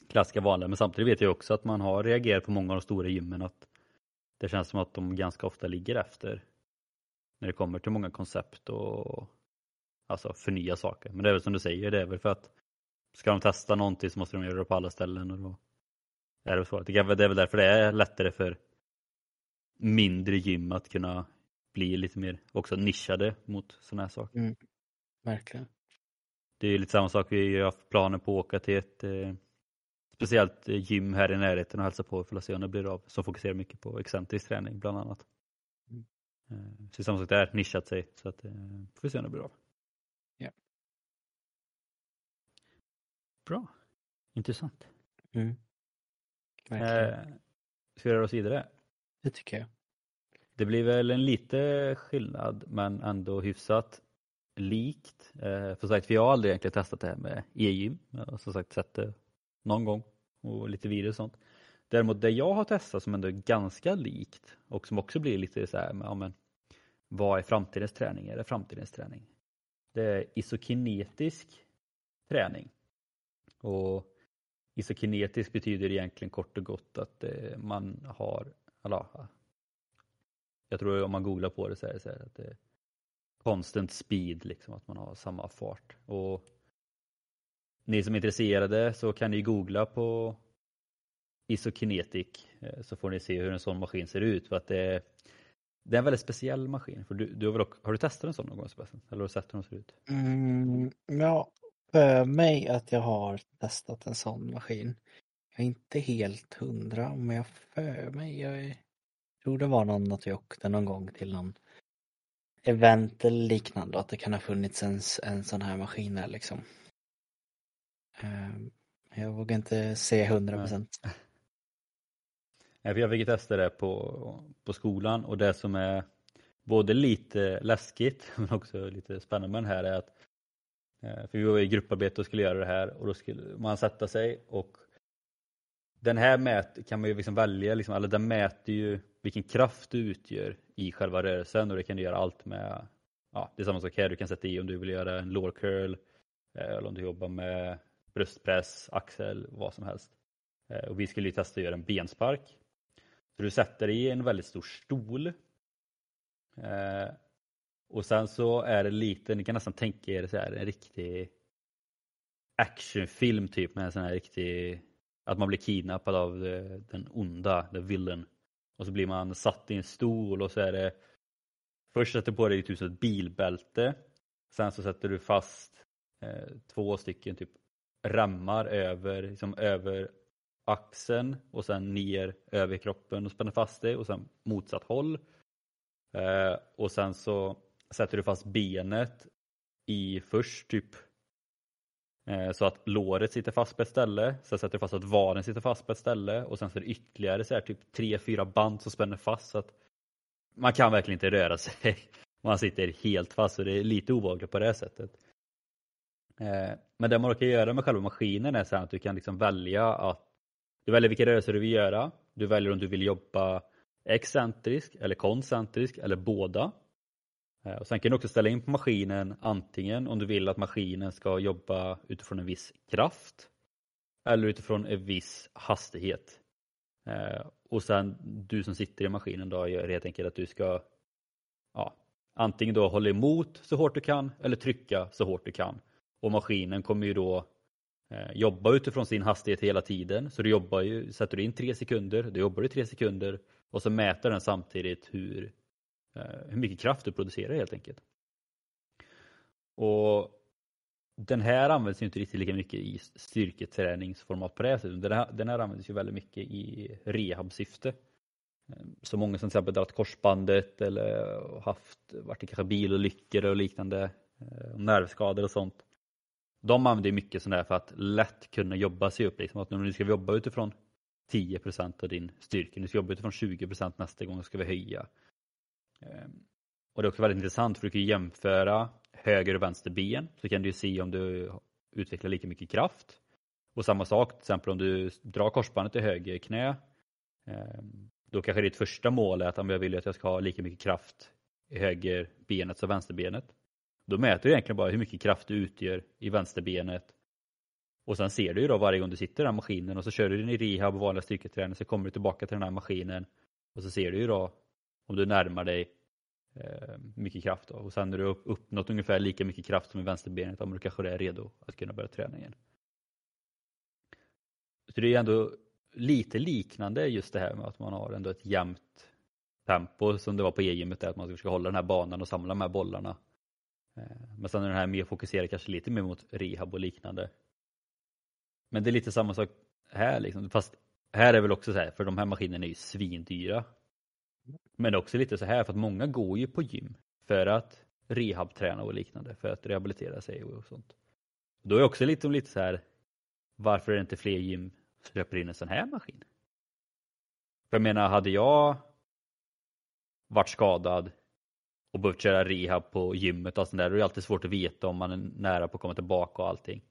klassiska vanliga. Men samtidigt vet jag också att man har reagerat på många av de stora gymmen att det känns som att de ganska ofta ligger efter när det kommer till många koncept och alltså förnya saker. Men det är väl som du säger, det är väl för att ska de testa någonting så måste de göra det på alla ställen och då är det så. Det är väl därför det är lättare för mindre gym att kunna bli lite mer också nischade mot sådana här saker. Mm. Verkligen. Det är lite samma sak, vi har haft planer på att åka till ett eh, speciellt eh, gym här i närheten och hälsa på för att se om det blir av, som fokuserar mycket på excentrisk träning bland annat. Mm. Eh, så det är samma sak där, nischat sig så att eh, får vi se om det blir av. Ja. Bra, intressant. Mm. Verkligen. Eh, ska vi röra oss vidare? Det tycker jag. Det blir väl en lite skillnad men ändå hyfsat likt. Eh, för sagt, för jag har aldrig egentligen testat det här med e-gym. Jag har som sagt sett det någon gång och lite videos och sånt. Däremot det jag har testat som ändå är ganska likt och som också blir lite så här, ja, men, vad är framtidens träning? Är det framtidens träning? Det är isokinetisk träning. Och isokinetisk betyder egentligen kort och gott att eh, man har, alla, jag tror om man googlar på det så är det så här att det är constant speed, liksom att man har samma fart. Och ni som är intresserade så kan ni googla på isokinetik eh, så får ni se hur en sån maskin ser ut. För att det, är, det är en väldigt speciell maskin. För du, du har, väl, har, du testat en sån någon gång Sebastian? Eller har du sett hur den ser ut? Mm, ja, för mig att jag har testat en sån maskin. Jag är inte helt hundra, men jag för mig. Jag tror det var någon att vi åkte någon gång till någon event eller liknande. Att det kan ha funnits en, en sån här maskin där liksom. Eh, jag vågar inte säga hundra procent. Jag fick testa det på, på skolan och det som är både lite läskigt men också lite spännande med den här är att eh, för vi var i grupparbete och skulle göra det här och då skulle man sätta sig och den här mät, kan man ju liksom välja, liksom, eller den mäter ju vilken kraft du utgör i själva rörelsen och det kan du göra allt med. Ja, det är samma sak här, du kan sätta i om du vill göra en lår curl eh, eller om du jobbar med bröstpress, axel, vad som helst. Eh, och vi skulle ju testa att göra en benspark. Så du sätter dig i en väldigt stor stol. Eh, och sen så är det lite, ni kan nästan tänka er så här, en riktig actionfilm typ med en sån här riktig, att man blir kidnappad av eh, den onda, the villain. Och så blir man satt i en stol och så är det Först sätter du på dig typ ett bilbälte. Sen så sätter du fast eh, två stycken typ remmar över, liksom över axeln och sen ner över kroppen och spänner fast dig och sen motsatt håll. Eh, och sen så sätter du fast benet i först typ Eh, så att låret sitter fast på ett ställe, sen sätter du fast att vaden sitter fast på ett ställe och sen så är det ytterligare så här typ tre, fyra band som spänner fast så att man kan verkligen inte röra sig. Man sitter helt fast så det är lite obehagligt på det sättet. Eh, men det man kan göra med själva maskinen är så att du kan liksom välja att du väljer vilka rörelser du vill göra. Du väljer om du vill jobba excentrisk eller koncentrisk eller båda. Eh, och sen kan du också ställa in på maskinen antingen om du vill att maskinen ska jobba utifrån en viss kraft eller utifrån en viss hastighet. Eh, och sen du som sitter i maskinen då gör helt enkelt att du ska ja, antingen då hålla emot så hårt du kan eller trycka så hårt du kan. Och maskinen kommer ju då eh, jobba utifrån sin hastighet hela tiden. Så du jobbar ju, sätter du in tre sekunder, då jobbar du tre sekunder och så mäter den samtidigt hur, Eh, hur mycket kraft du producerar helt enkelt. Och den här används ju inte riktigt lika mycket i styrketräningsformat på det här sättet. Den här, den här används ju väldigt mycket i rehabsyfte. Eh, så många som till exempel dragit korsbandet eller haft, varit i kanske bilolyckor och liknande, eh, nervskador och sånt. De använder mycket sånt här för att lätt kunna jobba sig upp. Liksom att nu ska vi jobba utifrån 10% av din styrka, nu ska vi jobba utifrån 20% nästa gång, ska vi höja. Ehm, och det är också väldigt intressant för du kan jämföra höger och vänster ben så kan du se om du utvecklar lika mycket kraft. Och samma sak till exempel om du drar korsbandet i höger knä. Ehm, då kanske ditt första mål är att jag vill att jag ska ha lika mycket kraft i högerbenet som vänsterbenet. Då mäter du egentligen bara hur mycket kraft du utgör i vänsterbenet. Och sen ser du ju då varje gång du sitter i den här maskinen och så kör du din i rehab och vanliga styrketräning så kommer du tillbaka till den här maskinen och så ser du ju då om du närmar dig eh, mycket kraft. Då. Och sen när du har uppnått ungefär lika mycket kraft som i vänsterbenet, då kanske är redo att kunna börja träna igen. Så det är ändå lite liknande just det här med att man har ändå ett jämnt tempo som det var på e-gymmet, att man ska försöka hålla den här banan och samla de här bollarna. Eh, men sen är den här mer fokuserad kanske lite mer mot rehab och liknande. Men det är lite samma sak här liksom, fast här är väl också så här, för de här maskinerna är ju svindyra. Men också lite så här för att många går ju på gym för att rehabträna och liknande, för att rehabilitera sig och sånt. Då är det också lite, lite så här, varför är det inte fler gym som köper in en sån här maskin? För jag menar, hade jag varit skadad och behövt köra rehab på gymmet och sånt där, då är det alltid svårt att veta om man är nära på att komma tillbaka och allting.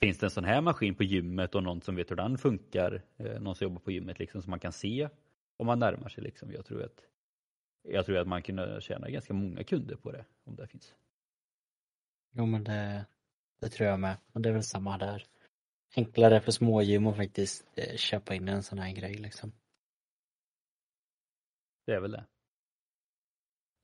Finns det en sån här maskin på gymmet och någon som vet hur den funkar, eh, någon som jobbar på gymmet liksom, som man kan se om man närmar sig liksom. Jag tror att jag tror att man kunde tjäna ganska många kunder på det om det finns. Jo men det, det tror jag med. Och det är väl samma där. Enklare för smågym att faktiskt eh, köpa in en sån här grej liksom. Det är väl det.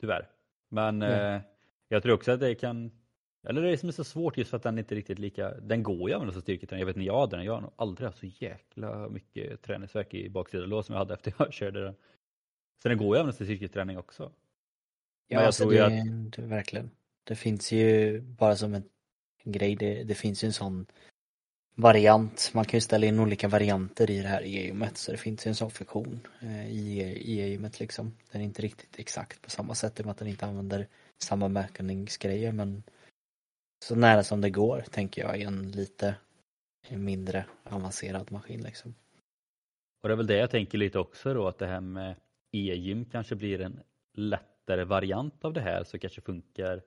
Tyvärr. Men mm. eh, jag tror också att det kan eller det är som är så svårt just för att den inte riktigt lika, den går ju att använda som styrketräning. Jag vet när jag hade den, jag har nog aldrig haft så jäkla mycket träningsverk i baksidan som jag hade efter jag körde den. Så den går ju att använda till styrketräning också. Ja, alltså det, att... det, verkligen. Det finns ju bara som en, grej, det, det finns ju en sån variant. Man kan ju ställa in olika varianter i det här e-gymmet så det finns ju en sån funktion eh, i e-gymmet liksom. Den är inte riktigt exakt på samma sätt i och med att den inte använder samma mätningsgrejer men så nära som det går tänker jag i en lite mindre avancerad maskin liksom. Och det är väl det jag tänker lite också då att det här med e-gym kanske blir en lättare variant av det här så kanske funkar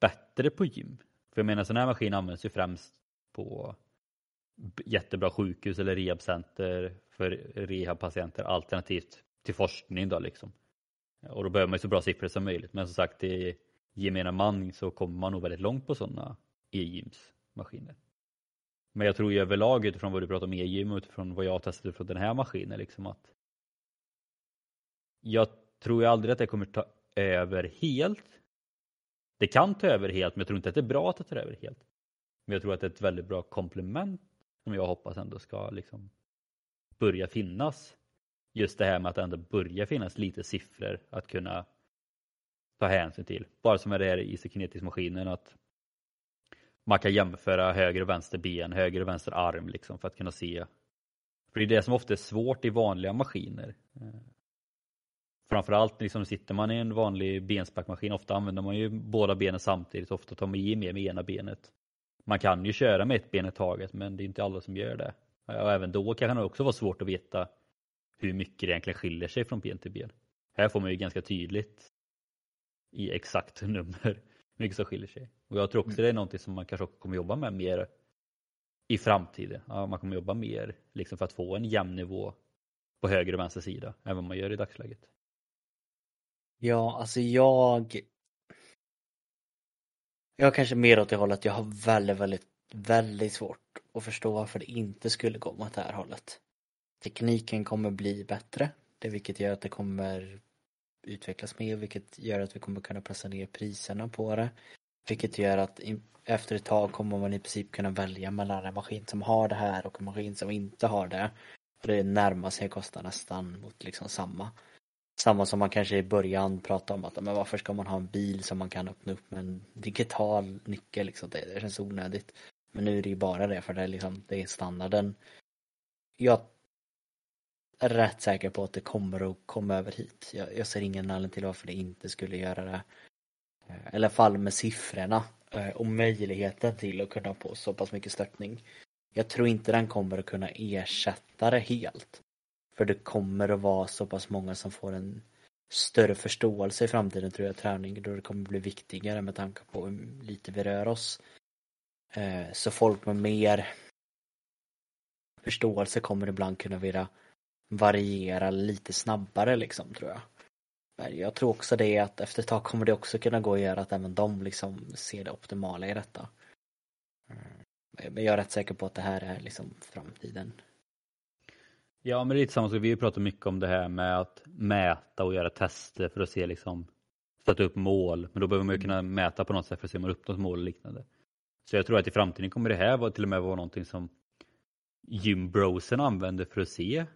bättre på gym. För jag menar sån här maskin används ju främst på jättebra sjukhus eller rehabcenter för rehabpatienter alternativt till forskning då liksom. Och då behöver man ju så bra siffror som möjligt. Men som sagt i gemene man så kommer man nog väldigt långt på sådana e-gymsmaskiner. Men jag tror ju överlag utifrån vad du pratar om e-gym och utifrån vad jag har testat utifrån den här maskinen liksom att jag tror ju aldrig att det kommer ta över helt. Det kan ta över helt men jag tror inte att det är bra att det tar över helt. Men jag tror att det är ett väldigt bra komplement som jag hoppas ändå ska liksom börja finnas. Just det här med att det ändå börjar finnas lite siffror att kunna ta hänsyn till. Bara som med det här Isokinetisk-maskinen att man kan jämföra höger och vänster ben, höger och vänster arm liksom för att kunna se. För det är det som ofta är svårt i vanliga maskiner. Eh, framförallt liksom sitter man i en vanlig bensparkmaskin, ofta använder man ju båda benen samtidigt, ofta tar man i mer med ena benet. Man kan ju köra med ett ben i taget men det är inte alla som gör det. Och även då kan det också vara svårt att veta hur mycket det egentligen skiljer sig från ben till ben. Här får man ju ganska tydligt i exakt nummer hur mycket som skiljer sig. Och jag tror också mm. det är någonting som man kanske kommer jobba med mer i framtiden. Ja, man kommer jobba mer liksom för att få en jämn nivå på höger och vänster sida än vad man gör i dagsläget. Ja, alltså jag jag kanske mer åt det hållet, jag har väldigt, väldigt, väldigt svårt att förstå varför det inte skulle gå åt det här hållet. Tekniken kommer bli bättre, det vilket gör att det kommer utvecklas mer vilket gör att vi kommer kunna pressa ner priserna på det. Vilket gör att efter ett tag kommer man i princip kunna välja mellan en maskin som har det här och en maskin som inte har det. Och det närmar sig kostar nästan mot liksom samma. Samma som man kanske i början pratade om att men varför ska man ha en bil som man kan öppna upp med en digital nyckel liksom. Det, det känns onödigt. Men nu är det ju bara det för det är liksom, det är standarden. Jag rätt säker på att det kommer att komma över hit. Jag, jag ser ingen anledning till varför det inte skulle göra det. Eh, I alla fall med siffrorna eh, och möjligheten till att kunna få så pass mycket stöttning. Jag tror inte den kommer att kunna ersätta det helt. För det kommer att vara så pass många som får en större förståelse i framtiden tror jag träning då det kommer bli viktigare med tanke på hur lite vi rör oss. Eh, så folk med mer förståelse kommer ibland kunna vilja variera lite snabbare liksom tror jag. Men jag tror också det att efter ett tag kommer det också kunna gå att göra att även de liksom ser det optimala i detta. Mm. Men jag är rätt säker på att det här är liksom framtiden. Ja men det är lite samma sak, vi har pratat mycket om det här med att mäta och göra tester för att se liksom sätta upp mål. Men då behöver man ju kunna mäta på något sätt för att se om man uppnått mål och liknande. Så jag tror att i framtiden kommer det här till och med vara någonting som gymbrosen använder för att se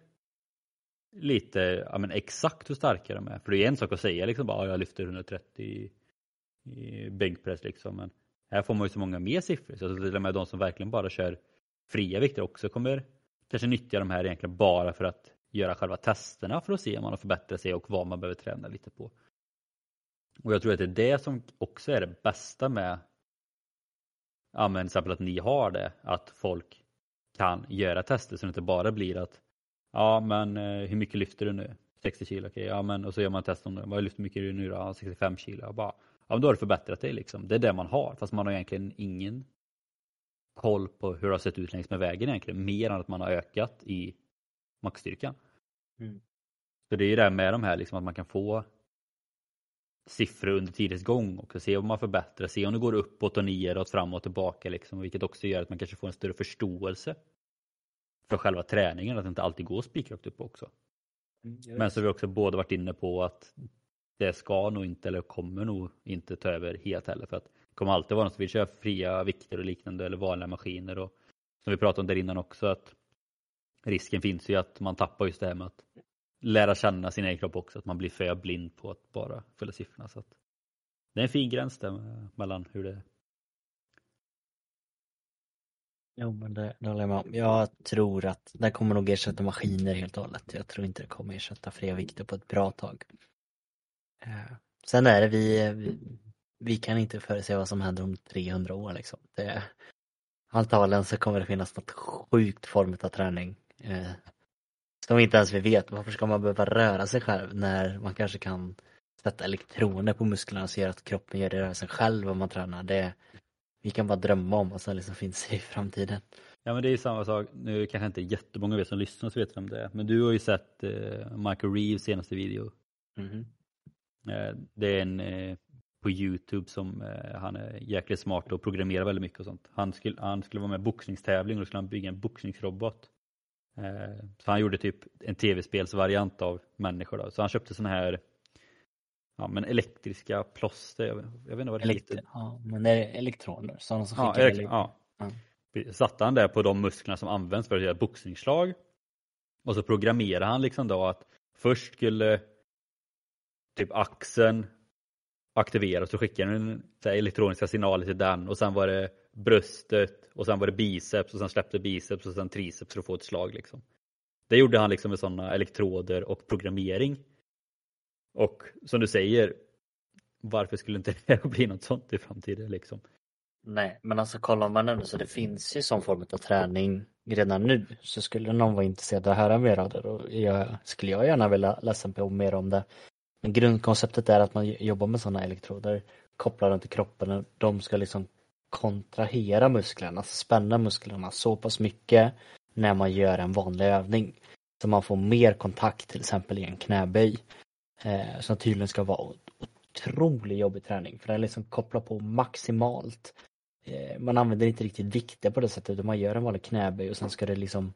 lite ja, men exakt hur starka de är. För det är en sak att säga liksom bara jag lyfter 130 i, i bänkpress liksom. Men här får man ju så många mer siffror. Så till och med de som verkligen bara kör fria vikter också kommer kanske nyttja de här egentligen bara för att göra själva testerna för att se om man har förbättrat sig och vad man behöver träna lite på. Och jag tror att det är det som också är det bästa med ja, men till exempel att ni har det, att folk kan göra tester så det inte bara blir att ja men eh, hur mycket lyfter du nu? 60 kilo, okej, okay, ja men och så gör man test om det. Vad lyfter mycket du nu då? 65 kilo. Jag bara, ja men då har du förbättrat dig liksom. Det är det man har fast man har egentligen ingen koll på hur det har sett ut längs med vägen egentligen. Mer än att man har ökat i maxstyrkan. Mm. Så det är ju det med de här liksom att man kan få siffror under tidens gång och se om man förbättrar, se om det går uppåt och neråt, fram och tillbaka liksom, vilket också gör att man kanske får en större förståelse för själva träningen, att det inte alltid går spikrakt upp också. Mm, Men så har vi också båda varit inne på att det ska nog inte eller kommer nog inte ta över helt heller för att det kommer alltid vara någon som vill köra fria vikter och liknande eller vanliga maskiner och som vi pratade om där innan också att risken finns ju att man tappar just det här med att lära känna sin egen kropp också, att man blir för blind på att bara följa siffrorna. Så att det är en fin gräns där mellan hur det Jo men det, det håller jag med om. Jag tror att det kommer nog ersätta maskiner helt och hållet. Jag tror inte det kommer ersätta fria vikter på ett bra tag. Eh, sen är det vi, vi, vi kan inte förutse vad som händer om 300 år liksom. Det, antagligen så kommer det finnas något sjukt form av träning eh, som inte ens vi vet. Varför ska man behöva röra sig själv när man kanske kan sätta elektroner på musklerna och se att kroppen gör det sig själv om man tränar. Det, vi kan bara drömma om vad som liksom finns i framtiden. Ja men det är samma sak, nu kanske inte jättemånga av er som lyssnar så vet vem det är, men du har ju sett eh, Michael Reeves senaste video. Mm. Eh, det är en eh, på Youtube som eh, han är jäkligt smart och programmerar väldigt mycket och sånt. Han skulle, han skulle vara med i boxningstävling och då skulle han bygga en boxningsrobot. Eh, så han gjorde typ en tv-spelsvariant av människor då. Så han köpte såna här ja, men elektriska plåster. Jag, jag vet inte vad det Elektri heter. Ja, men det är elektroner. Sådana som ja, elekt ja. ja. Satte han det på de musklerna som används för att göra boxningsslag. Och så programmerade han liksom då att först skulle typ axeln aktiveras och skickade en elektroniska signaler till den och sen var det bröstet och sen var det biceps och sen släppte biceps och sen triceps för att få ett slag liksom. Det gjorde han liksom med sådana elektroder och programmering. Och som du säger, varför skulle inte det bli något sånt i framtiden liksom? Nej, men alltså kollar man ändå, så det finns ju sån form av träning redan nu så skulle någon vara intresserad av att höra mer av det då jag, skulle jag gärna vilja läsa på mer om det. Men grundkonceptet är att man jobbar med sådana elektroder, kopplar dem till kroppen, och de ska liksom kontrahera musklerna, spänna musklerna så pass mycket när man gör en vanlig övning. Så man får mer kontakt till exempel i en knäböj. Eh, som tydligen ska vara otroligt jobbig träning för den liksom kopplar på maximalt. Eh, man använder inte riktigt vikter på det sättet utan man gör en vanlig knäböj och sen ska det liksom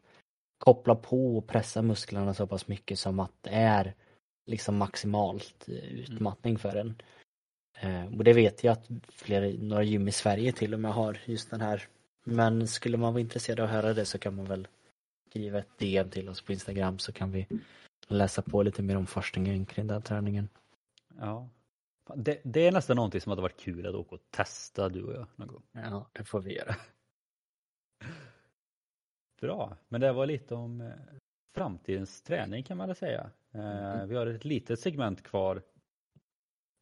koppla på och pressa musklerna så pass mycket som att det är liksom maximalt eh, utmattning för en. Eh, och det vet jag att flera, några gym i Sverige till och med har just den här. Men skulle man vara intresserad av att höra det så kan man väl skriva ett DM till oss på Instagram så kan vi läsa på lite mer om forskningen kring den träningen. Ja. Det, det är nästan någonting som hade varit kul att åka och testa du och jag någon gång. Ja, det får vi göra. Bra, men det var lite om eh, framtidens träning kan man väl säga. Mm. Vi har ett litet segment kvar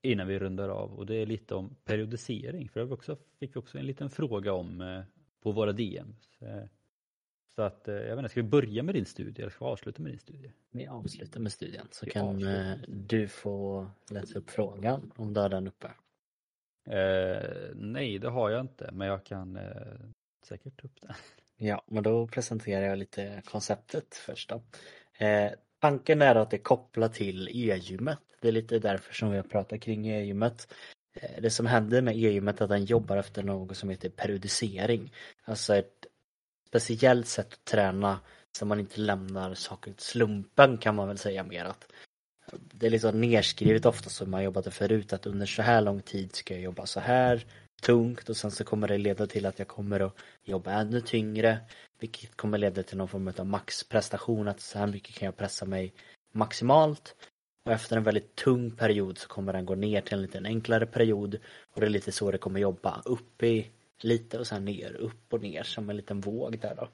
innan vi rundar av och det är lite om periodisering. För det också, fick vi också en liten fråga om eh, på våra DM. Så att eh, jag vet inte, ska vi börja med din studie eller ska vi avsluta med din studie? Vi avslutar med studien så vi kan avslutar. du få läsa upp frågan om du har den uppe. Eh, nej, det har jag inte, men jag kan eh, säkert ta upp den. Ja, men då presenterar jag lite konceptet först då. Eh, tanken är att det är kopplat till e-gymmet. Det är lite därför som vi har pratat kring e-gymmet. Eh, det som händer med e-gymmet är att den jobbar efter något som heter periodisering. Alltså ett speciellt sätt att träna så man inte lämnar saker åt slumpen kan man väl säga mer att det är liksom nerskrivet ofta som man jobbade förut att under så här lång tid ska jag jobba så här tungt och sen så kommer det leda till att jag kommer att jobba ännu tyngre vilket kommer leda till någon form av maxprestation att så här mycket kan jag pressa mig maximalt. Och efter en väldigt tung period så kommer den gå ner till en lite enklare period. Och det är lite så det kommer jobba. Upp i lite och sen ner, upp och ner som en liten våg där då.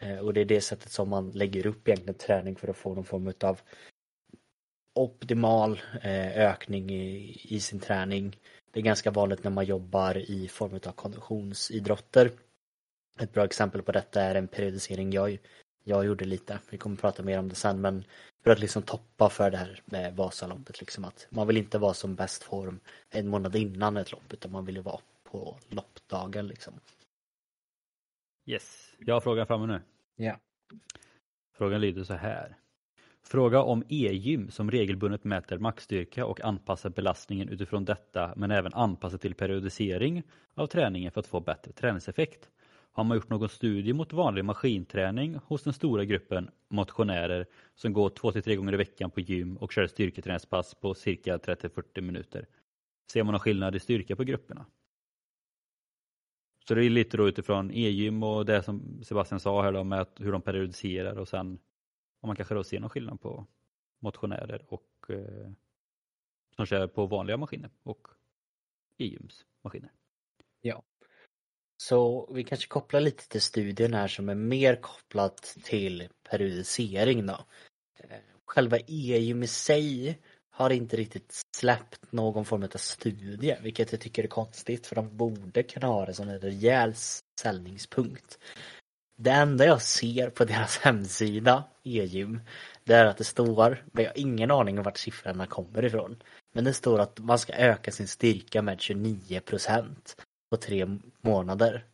Eh, och det är det sättet som man lägger upp egentligen träning för att få någon form av optimal eh, ökning i, i sin träning. Det är ganska vanligt när man jobbar i form av konditionsidrotter. Ett bra exempel på detta är en periodisering jag, jag gjorde lite. Vi kommer prata mer om det sen men för att liksom toppa för det här med Vasaloppet liksom att man vill inte vara som bäst form en månad innan ett lopp utan man vill ju vara på loppdagen liksom. Yes, jag har frågan framme nu. Ja. Frågan lyder så här. Fråga om e-gym som regelbundet mäter maxstyrka och anpassar belastningen utifrån detta men även anpassar till periodisering av träningen för att få bättre träningseffekt. Har man gjort någon studie mot vanlig maskinträning hos den stora gruppen motionärer som går 2-3 gånger i veckan på gym och kör styrketräningspass på cirka 30-40 minuter? Ser man någon skillnad i styrka på grupperna? Så det är lite då utifrån e-gym och det som Sebastian sa här då med hur de periodiserar och sen om man kanske då ser någon skillnad på motionärer och eh, som kör på vanliga maskiner och e-gyms maskiner. Ja. Så vi kanske kopplar lite till studien här som är mer kopplat till periodisering då. Eh, själva e-gym i sig har inte riktigt släppt någon form av studie, vilket jag tycker är konstigt för de borde kunna ha det som en rejäl säljningspunkt. Det enda jag ser på deras hemsida, e-gym, det är att det står, men jag har ingen aning om vart siffrorna kommer ifrån. Men det står att man ska öka sin styrka med 29% på tre månader.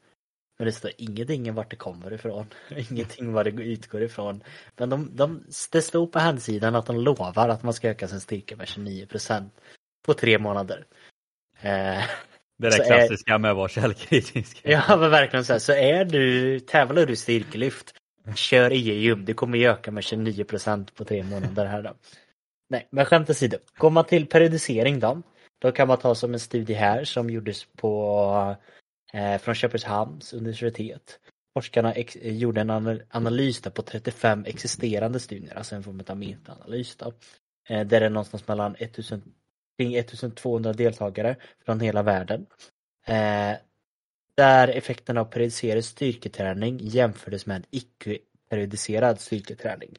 Men det står ingenting vart det kommer ifrån. Ingenting var det utgår ifrån. Men de, de, det står på hemsidan att de lovar att man ska öka sin styrka med 29% på tre månader. Eh, det är det klassiska är, med att vara källkritisk. Ja men verkligen så här. Så är du, tävlar du i styrkelyft, kör EU, du kommer ju öka med 29% på tre månader här då. Nej, men skämt åsido. Går man till periodisering då, då kan man ta som en studie här som gjordes på Eh, från Köpenhamns universitet. Forskarna eh, gjorde en analys på 35 existerande studier, alltså en form av metaanalys. Eh, där det är någonstans mellan 1000, kring 1200 deltagare från hela världen. Eh, där effekten av periodiserad styrketräning jämfördes med icke-periodiserad styrketräning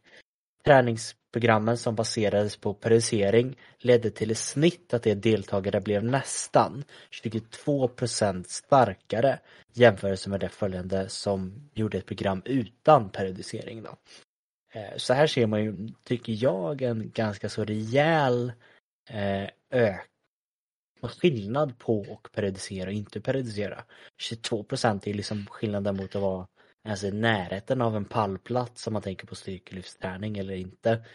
programmen som baserades på periodisering ledde till i snitt att de deltagare blev nästan 22% starkare jämfört med det följande som gjorde ett program utan periodisering. Då. Eh, så här ser man ju, tycker jag, en ganska så rejäl eh, ök skillnad på att periodisera och inte periodisera. 22% är liksom skillnaden mot att vara alltså i närheten av en pallplats om man tänker på styrkelyftsträning eller inte.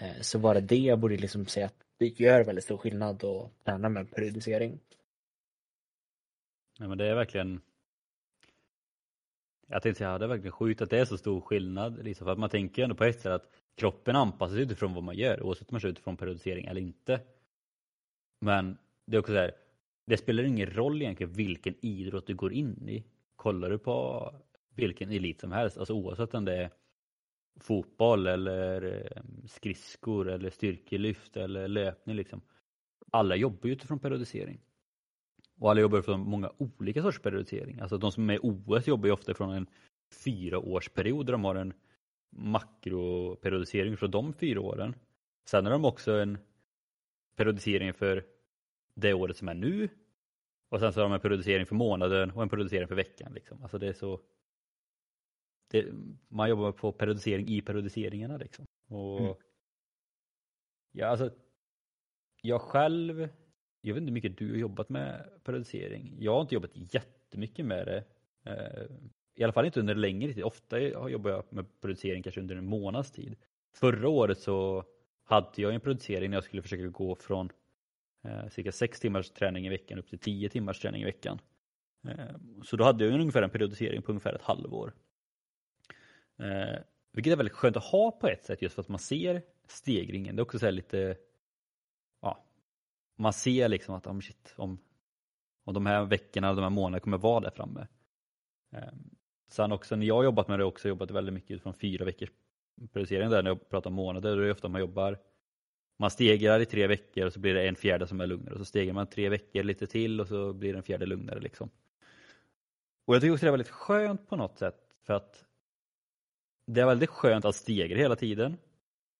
Eh, så var det det jag borde liksom säga att det gör väldigt stor skillnad att träna med periodisering. Nej men det är verkligen jag tänkte säga, det är verkligen sjukt att det är så stor skillnad. Liksom, för att man tänker ju ändå på ett sätt att kroppen anpassar sig utifrån vad man gör oavsett om man kör utifrån periodisering eller inte. Men det är också så här, det spelar ingen roll egentligen vilken idrott du går in i. Kollar du på vilken elit som helst, alltså oavsett om det är fotboll eller eh, skridskor eller styrkelyft eller löpning liksom. Alla jobbar ju utifrån periodisering. Och alla jobbar utifrån många olika sorters periodisering. Alltså de som är i OS jobbar ju ofta från en fyraårsperiod där de har en makroperiodisering för de fyra åren. Sen har de också en periodisering för det året som är nu. Och sen så har de en periodisering för månaden och en periodisering för veckan. Liksom. Alltså det är så det, man jobbar på periodisering i periodiseringarna liksom. Och mm. ja, alltså, jag själv, jag vet inte hur mycket du har jobbat med periodisering. Jag har inte jobbat jättemycket med det. Eh, I alla fall inte under längre tid. Ofta jobbar jag med periodisering kanske under en månads tid. Förra året så hade jag en periodisering när jag skulle försöka gå från eh, cirka sex timmars träning i veckan upp till tio timmars träning i veckan. Eh, så då hade jag ungefär en periodisering på ungefär ett halvår. Eh, vilket är väldigt skönt att ha på ett sätt just för att man ser stegringen. Det är också så lite, ja, man ser liksom att oh shit, om, om de här veckorna, de här månaderna kommer vara där framme. Eh, sen också när jag har jobbat med det också jobbat väldigt mycket utifrån fyra veckors producering. där när jag pratar om månader, då är det ofta man jobbar man stegrar i tre veckor och så blir det en fjärde som är lugnare och så stegrar man tre veckor lite till och så blir den fjärde lugnare liksom. Och jag tycker också det är väldigt skönt på något sätt för att det är väldigt skönt att stegra hela tiden.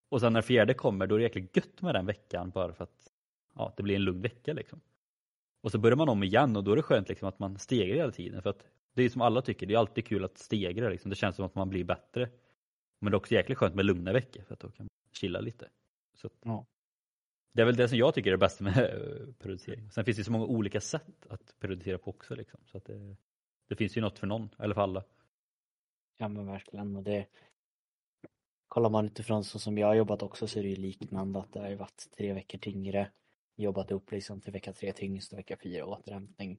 Och sen när fjärde kommer då är det jäkligt gött med den veckan bara för att ja, det blir en lugn vecka liksom. Och så börjar man om igen och då är det skönt liksom att man stegrar hela tiden för att det är som alla tycker, det är alltid kul att stegra liksom. Det känns som att man blir bättre. Men det är också jäkligt skönt med lugna veckor för att då kan man chilla lite. Så ja. Det är väl det som jag tycker är det bästa med eh, periodisering. Sen finns det så många olika sätt att periodisera på också. Liksom. Så att det, det finns ju något för någon, eller för alla. Ja men verkligen. Och det, kollar man utifrån så som jag har jobbat också så är det ju liknande att det har varit tre veckor tyngre. Jobbat upp liksom till vecka tre tyngst och vecka fyra återhämtning.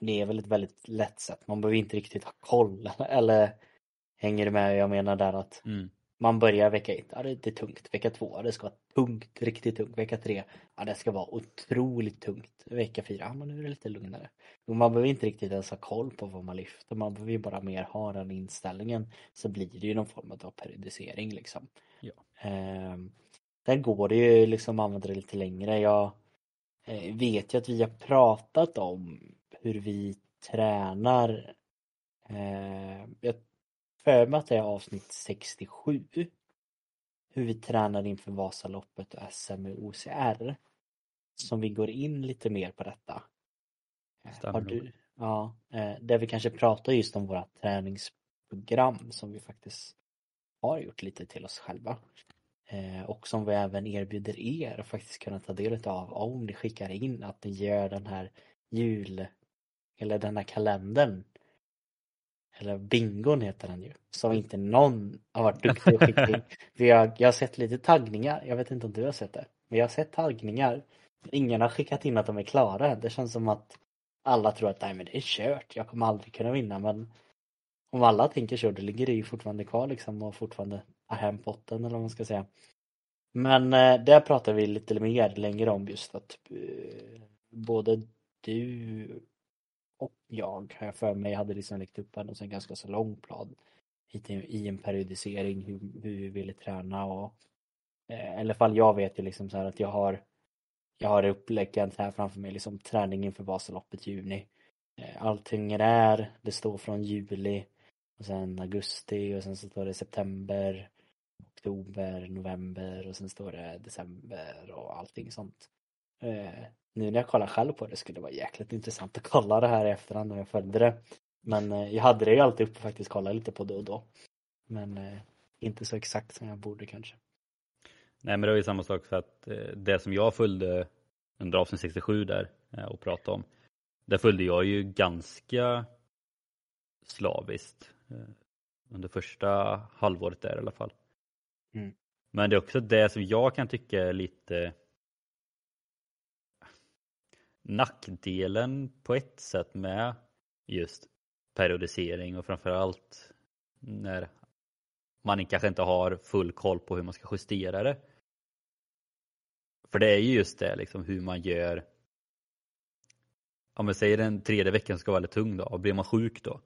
Och det är väl ett väldigt lätt sätt. Man behöver inte riktigt ha koll. Eller hänger du med? Jag menar där att mm. Man börjar vecka ett, ja det är tungt. Vecka två, det ska vara tungt, riktigt tungt. Vecka tre, ja det ska vara otroligt tungt. Vecka fyra, ja men nu är det lite lugnare. Man behöver inte riktigt ens ha koll på vad man lyfter, man behöver ju bara mer ha den inställningen. Så blir det ju någon form av periodisering liksom. Ja. Eh, där går det ju liksom att använda det lite längre. Jag eh, vet ju att vi har pratat om hur vi tränar eh, jag för mig att det är avsnitt 67. Hur vi tränar inför Vasaloppet och SM i OCR. Som vi går in lite mer på detta. Stämmer Har du, ja, eh, där vi kanske pratar just om våra träningsprogram som vi faktiskt har gjort lite till oss själva. Eh, och som vi även erbjuder er att faktiskt kunna ta del av om ni skickar in att ni gör den här jul eller den här kalendern eller bingon heter den ju, som inte någon har varit duktig in. Vi har, jag har sett lite taggningar, jag vet inte om du har sett det, men jag har sett taggningar. Ingen har skickat in att de är klara. Det känns som att alla tror att nej men det är kört, jag kommer aldrig kunna vinna men om alla tänker så, då ligger det ju fortfarande kvar liksom och fortfarande ta hem potten eller vad man ska säga. Men eh, där pratar vi lite mer längre om just att eh, både du och jag, har jag för mig, hade liksom lagt upp en, sen ganska så lång plan i, en periodisering hur, hur vi ville träna och eh, i alla fall jag vet ju liksom så här att jag har jag har upplägget här framför mig, liksom träning inför Vasaloppet juni. Eh, allting är där, det står från juli och sen augusti och sen så står det september, oktober, november och sen står det december och allting sånt. Eh, Eh, nu när jag kollar själv på det skulle det vara jäkligt intressant att kolla det här i efterhand när jag följde det. Men eh, jag hade det ju alltid uppe faktiskt kolla lite på då och då. Men eh, inte så exakt som jag borde kanske. Nej men det var ju samma sak för att det som jag följde under avsnitt 67 där och pratade om. Där följde jag ju ganska slaviskt under första halvåret där i alla fall. Mm. Men det är också det som jag kan tycka är lite nackdelen på ett sätt med just periodisering och framförallt när man kanske inte har full koll på hur man ska justera det. För det är ju just det liksom hur man gör. Om vi säger den tredje veckan ska vara väldigt tung då och blir man sjuk då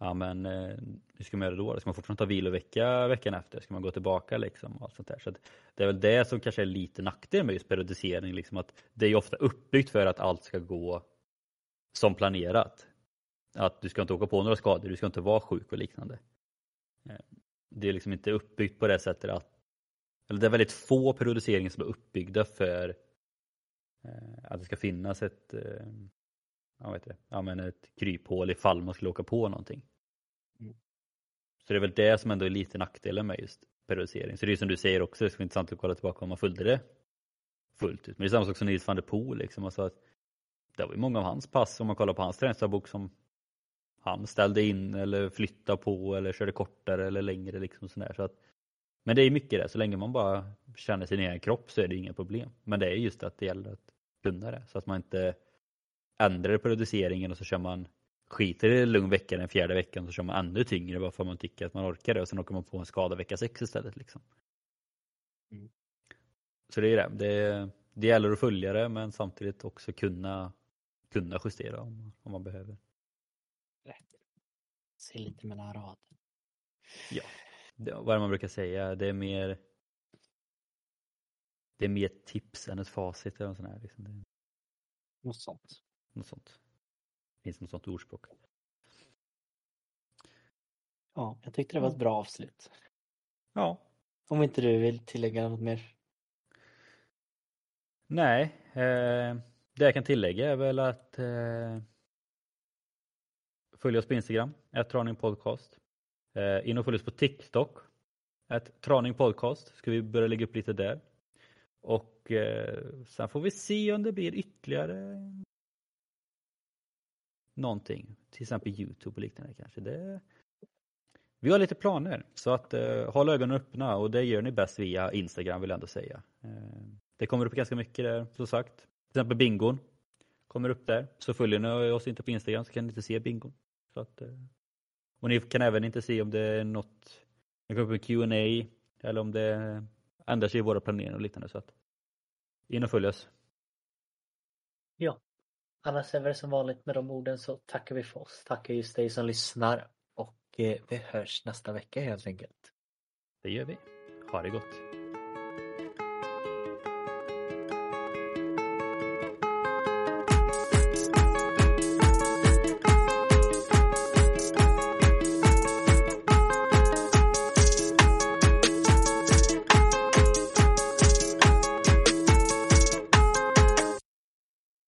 ja men eh, hur ska man göra då? Ska man fortfarande ta vilovecka veckan efter? Ska man gå tillbaka liksom? Och allt sånt där. Så det är väl det som kanske är lite nackdel med just periodisering, liksom att det är ofta uppbyggt för att allt ska gå som planerat. Att du ska inte åka på några skador, du ska inte vara sjuk och liknande. Eh, det är liksom inte uppbyggt på det sättet att eller det är väldigt få periodiseringar som är uppbyggda för eh, att det ska finnas ett eh, jag vet det, ja, men ett kryphål ifall man skulle åka på någonting. Mm. Så det är väl det som ändå är lite nackdelen med just periodisering. Så det är som du säger också, det skulle vara intressant att kolla tillbaka om man följde det fullt ut. Men det är samma sak som Nils van der Poel liksom. Alltså att det var ju många av hans pass om man kollar på hans träningsdagbok som han ställde in eller flyttade på eller körde kortare eller längre liksom sådär. Så att, men det är mycket det, så länge man bara känner sin egen kropp så är det inga problem. Men det är just att det gäller att kunna det så att man inte ändrar periodiseringen och så kör man skiter i lugn vecka den fjärde veckan så kör man ännu tyngre bara för att man tycker att man orkar det och sen åker man på en skada vecka sex istället. Liksom. Mm. Så det är det. det. Det gäller att följa det men samtidigt också kunna, kunna justera om, om man behöver. Rätt. Se lite mellan raderna. Ja, det, vad är det man brukar säga, det är mer det är mer tips än ett facit eller sånt här. Liksom. Något sånt. Något sånt. Finns något sånt ordspråk. Ja, jag tyckte det var ett bra avslut. Ja. Om inte du vill tillägga något mer? Nej, eh, det jag kan tillägga är väl att eh, följ oss på Instagram, ett Traning Podcast. Eh, in och följ oss på TikTok, ett Traning Podcast. Ska vi börja lägga upp lite där. Och eh, sen får vi se om det blir ytterligare någonting. Till exempel Youtube och liknande kanske. Det... Vi har lite planer så att eh, håll ögonen öppna och det gör ni bäst via Instagram vill jag ändå säga. Eh, det kommer upp ganska mycket där som sagt. Till exempel bingon kommer upp där. Så följer ni oss inte på Instagram så kan ni inte se bingon. Så att, eh... Och ni kan även inte se om det är något, det kommer upp en Q&A eller om det ändrar sig i våra planeringar och liknande. Så att in och följ oss. Ja. Annars är det som vanligt med de orden så tackar vi för oss. Tackar just dig som lyssnar och eh, vi hörs nästa vecka helt enkelt. Det gör vi. Ha det gott.